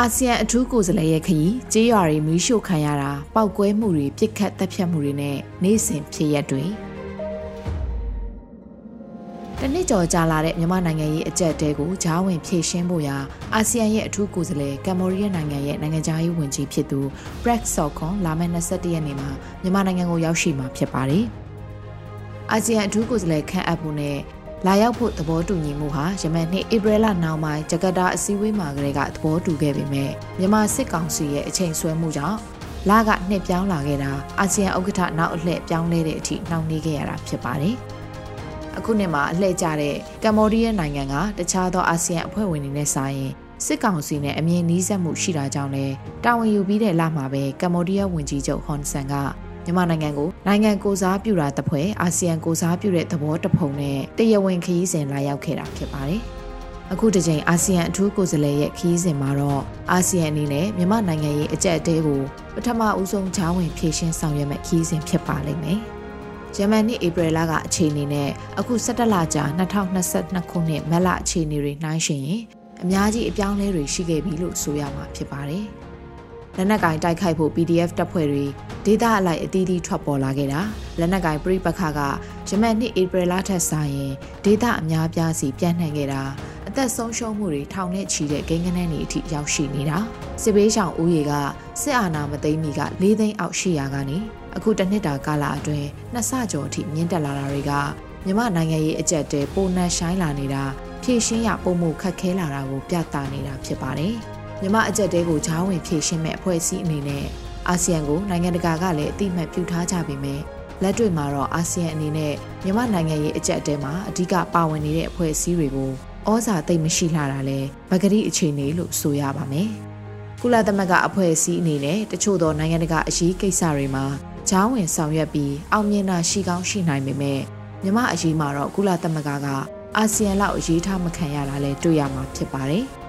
အာဆီယံအထူးကိုယ်စားလှယ်ရဲ့ခရီးကြေးရွာတွေမီးရှို့ခံရတာပောက်ကွဲမှုတွေပြစ်ခတ်တပ်ဖြတ်မှုတွေနဲ့နေ့စဉ်ဖြစ်ရက်တွေတနစ်ကျော်ကြာလာတဲ့မြန်မာနိုင်ငံရဲ့အကြက်တဲကိုဂျားဝင်ဖြည့်ရှင်းဖို့ရာအာဆီယံရဲ့အထူးကိုယ်စားလှယ်ကမ္ဘောဒီးယားနိုင်ငံရဲ့နိုင်ငံခြားရေးဝန်ကြီးဖြစ်သူ Brett Sokon လာမယ့်21ရက်နေ့မှာမြန်မာနိုင်ငံကိုရောက်ရှိမှာဖြစ်ပါတယ်။အာဆီယံအထူးကိုယ်စားလှယ်ခန့်အပ်ဖို့နဲ့ လာရောက်ဖို့သဘောတူညီမှုဟာယမန်နှစ်ဧပြီလနောက်ပိုင်းဂျကာတာအစည်းအဝေးမှာကလေးကသဘောတူခဲ့ပေမဲ့မြန်မာစစ်ကောင်စီရဲ့အချိန်ဆွဲမှုကြောင့်လကနှစ်ပြောင်းလာခဲ့တာအာဆီယံဥက္ကဋ္ဌနောက်အလှည့်ပြောင်းလဲတဲ့အထိနှောင့်နှေးခဲ့ရတာဖြစ်ပါတယ်။အခုနှစ်မှာအလှည့်ကျတဲ့ကမ္ဘောဒီးယားနိုင်ငံကတခြားသောအာဆီယံအဖွဲ့ဝင်တွေနဲ့စာရင်စစ်ကောင်စီနဲ့အမြင်နှီးစပ်မှုရှိတာကြောင့်လည်းတာဝန်ယူပြီးတဲ့လမှာပဲကမ္ဘောဒီးယားဝန်ကြီးချုပ်ဟွန်ဆန်က မြန်မာနိုင်ငံကိုနိုင်ငံကိုစားပြုတာတပွဲအာဆီယံကိုစားပြုတဲ့သဘောတဖုံနဲ့တရားဝင်ခရီးစဉ်လာရောက်ခဲ့တာဖြစ်ပါတယ်။အခုတစ်ချိန်အာဆီယံအထူးကိုယ်စားလှယ်ရဲ့ခရီးစဉ်မှာတော့အာဆီယံအနေနဲ့မြန်မာနိုင်ငံရဲ့အကြက်အတဲကိုပထမဦးဆုံးချောင်းဝင်ဖြည့်ရှင်းဆောင်ရွက်မဲ့ခရီးစဉ်ဖြစ်ပါလိမ့်မယ်။ဂျမန်နှစ်ဧပြီလကအခြေအနေနဲ့အခု17လကြာ2022ခုနှစ်မတ်လအခြေအနေတွေနှိုင်းယှဉ်ရင်အများကြီးအပြောင်းအလဲတွေရှိခဲ့ပြီလို့ဆိုရမှာဖြစ်ပါတယ်။လက်နက်ကင်တိုက်ခိုက်ဖို့ PDF တပ်ဖွဲ့တွေ ဒေသအလိုက်အသီးသီးထွက်ပေါ်လာခဲ့တာလက်နက်ကင်ပြိပခါကဂျမန်နှစ်ဧပြီလထက်စာရင်ဒေသအများပြားစီပြန့်နှံ့ခဲ့တာအသက်ဆုံးရှုံးမှုတွေထောင်နဲ့ချီတဲ့ကိန်းဂဏန်းတွေအထိရောက်ရှိနေတာစစ်ဘေးရှောင်ဦးရေကစစ်အာဏာမသိမ်းမီက၄သိန်းအောက်ရှိရာကနေအခုတစ်နှစ်တာကာလအတွင်းနှစ်ဆကျော်အထိမြင့်တက်လာတာတွေကမြမနိုင်ငံရေးအကြက်တဲပုံနှံရှိုင်းလာနေတာဖြည့်ရှင်းရပုံမှုခက်ခဲလာတာကိုပြသနေတာဖြစ်ပါတယ်။မြမအကြက်တဲကိုဂျားဝင်ဖြည့်ရှင်းမဲ့အဖွဲ့အစည်းအနေနဲ့ အာဆီယံကိုနိုင်ငံတကာကလည်းအတိအမှတ်ပြုထားကြပေမဲ့လက်တွေ့မှာတော့အာဆီယံအနေနဲ့မြမနိုင်ငံရေးအကြက်တဲမှာအဓိကပါဝင်နေတဲ့အဖွဲ့အစည်းတွေကိုဩဇာသိမ့်မရှိလှတာလဲဗကတိအခြေအနေလို့ဆိုရပါမယ်။ကုလသမဂ္ဂအဖွဲ့အစည်းအနေနဲ့တချို့သောနိုင်ငံတကာအရေးကိစ္စတွေမှာဂျားဝင်ဆောင်ရွက်ပြီးအောင်မြင်တာရှိကောင်းရှိနိုင်ပေမဲ့မြမအရေးမှာတော့ကုလသမဂ္ဂကအာဆီယံလောက်အရေးထားမခံရတာလဲတွေ့ရမှာဖြစ်ပါတယ်။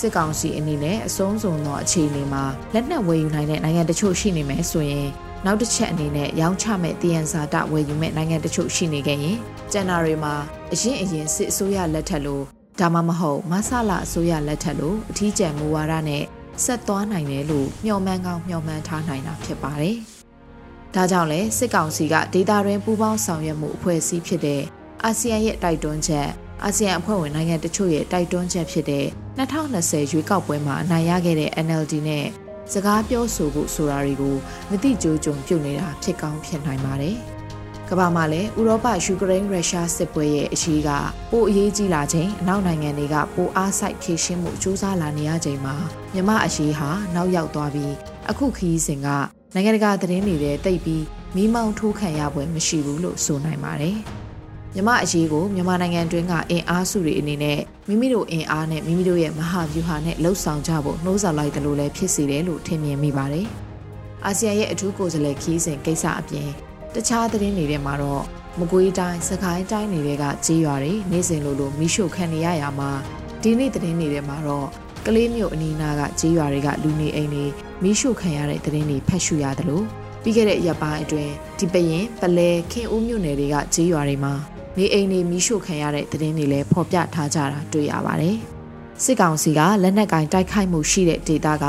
စစ်ကောင်စီအနေနဲ့အဆုံးစုံသောအခြေအနေမှာလက်နက်ဝယ်ယူနိုင်တဲ့နိုင်ငံတချို့ရှိနေမယ်ဆိုရင်နောက်တစ်ချက်အနေနဲ့ရောင်းချမဲ့တည်ရန်စာတဝယ်ယူမဲ့နိုင်ငံတချို့ရှိနေခဲ့ရင်ကျန်တာတွေမှာအရင်အရင်စစ်အစိုးရလက်ထက်လို့ဒါမှမဟုတ်မဆလာအစိုးရလက်ထက်လို့အထီးကျန်မူဝါဒနဲ့ဆက်သွားနိုင်တယ်လို့မျှော်မှန်းကောင်းမျှော်မှန်းထားနိုင်တာဖြစ်ပါတယ်။ဒါကြောင့်လဲစစ်ကောင်စီကဒေတာရင်းပူးပေါင်းဆောင်ရွက်မှုအဖွဲ့အစည်းဖြစ်တဲ့အာဆီယံရဲ့တိုက်တွန်းချက် အာဆီယံအဖွဲ့ဝင်နိုင်ငံတချို့ရဲ့တိုက်တွန်းချက်ဖြစ်တဲ့2020ရွေးကောက်ပွဲမှာအနိုင်ရခဲ့တဲ့ NLD နဲ့စကားပြောဆိုဖို့ဆိုတာတွေကိုမတိကြိုးကြုံပြုတ်နေတာဖြစ်ကောင်းဖြစ်နိုင်ပါတယ်။ကမ္ဘာမှာလည်းဥရောပယူကရိန်းရုရှားစစ်ပွဲရဲ့အရေးကပိုအရေးကြီးလာချိန်အနောက်နိုင်ငံတွေကပိုအားစိုက်ဖြည့်ရှင်းမှုစူးစမ်းလာနေရချိန်မှာမြမအရေးဟာနောက်ရောက်သွားပြီးအခုခရီးစဉ်ကနိုင်ငံတကာသတင်းတွေထဲတိတ်ပြီးမိမောင်းထိုးခံရပွဲမရှိဘူးလို့ဆိုနိုင်ပါတယ်။ မြမအရေးကိုမြန်မာနိုင်ငံတွင်းကအင်အားစုတွေအနေနဲ့မိမိတို့အင်အားနဲ့မိမိတို့ရဲ့မဟာဗျူဟာနဲ့လှုပ်ဆောင်ကြဖို့နှိုးဆော်လိုက်တယ်လို့လည်းဖြစ်စေတယ်လို့ထင်မြင်မိပါတယ်။အာဆီယံရဲ့အထူးကိုယ်စားလှယ်ခီးစဉ်ကိစ္စအပြင်တခြားသတင်းတွေထဲမှာတော့မကွေးတိုင်းစကိုင်းတိုင်းတွေကကြေးရွာတွေနေစဉ်လိုလိုမိရှုခံနေရရမှာဒီနေ့သတင်းတွေထဲမှာတော့ကလေးမျိုးအနီးနားကကြေးရွာတွေကလူနေအိမ်တွေမိရှုခံရတဲ့သတင်းတွေဖတ်ရှုရတယ်လို့ ပြီးခဲ့တဲ့ရက်ပိုင်းအတွင်းဒီပရင်ပလဲခင်ဦးမြို့နယ်တွေကကြေးရွာတွေမှာနေအိမ်တွေမီးရှို့ခံရတဲ့သတင်းတွေလည်းဖော်ပြထားကြတာတွေ့ရပါတယ်။စစ်ကောင်စီကလက်နက်ကင်တိုက်ခိုက်မှုရှိတဲ့ဒေသက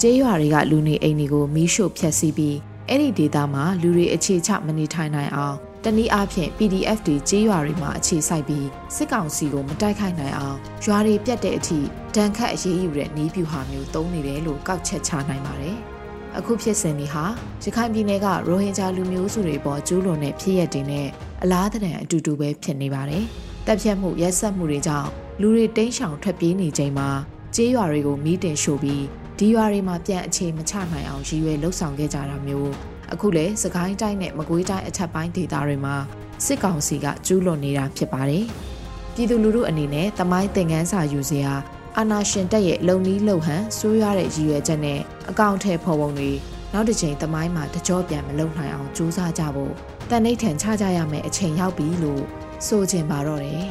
ကျေးရွာတွေကလူနေအိမ်တွေကိုမီးရှို့ဖျက်ဆီးပြီးအဲ့ဒီဒေသမှာလူတွေအခြေချမနေထိုင်နိုင်အောင်တနည်းအားဖြင့် PDF တွေကြေးရွာတွေမှာအခြေစိုက်ပြီးစစ်ကောင်စီကိုမတိုက်ခိုက်နိုင်အောင်ရွာတွေပြတ်တဲ့အထိဒဏ်ခတ်အရေးယူတဲ့နီးပြူဟာမျိုးသုံးနေတယ်လို့ကောက်ချက်ချနိုင်ပါတယ်။ အခုဖြစ်စဉ်ဒီဟာရခိုင်ပြည်နယ်ကရိုဟင်ဂျာလူမျိုးစုတွေပေါ်ကျူးလွန်တဲ့ဖြစ်ရပ်တွေနဲ့အလားတန်အတူတူပဲဖြစ်နေပါတယ်။တပ်ဖြတ်မှုရက်ဆက်မှုတွေကြောင့်လူတွေတိမ်းရှောင်ထွက်ပြေးနေချိန်မှာကျေးရွာတွေကိုမီးတင်ရှို့ပြီးဒီရွာတွေမှာပြန်အခြေမချနိုင်အောင်ရည်ရွယ်လှုပ်ဆောင်ခဲ့ကြတာမျိုးအခုလေစကိုင်းတိုင်းနဲ့မကွေးတိုင်းအထက်ပိုင်းဒေသတွေမှာစစ်ကောင်စီကကျူးလွန်နေတာဖြစ်ပါတယ်။ပြည်သူလူထုအနေနဲ့တမိုင်းသင်ခန်းစာယူစရာ အာနာရှင်တက်ရဲ့လုံနီးလုံဟန်ဆိုးရွားတဲ့ရည်ရွယ်ချက်နဲ့အကောင့်ထဲဖော်ပုံတွေနောက်တစ်ချိန်သမိုင်းမှာတကြောပြန်မလုံနိုင်အောင်ကြိုးစားကြဖို့တန်ဋိဌံချကြရမယ်အချိန်ရောက်ပြီလို့ဆိုချင်ပါတော့တယ်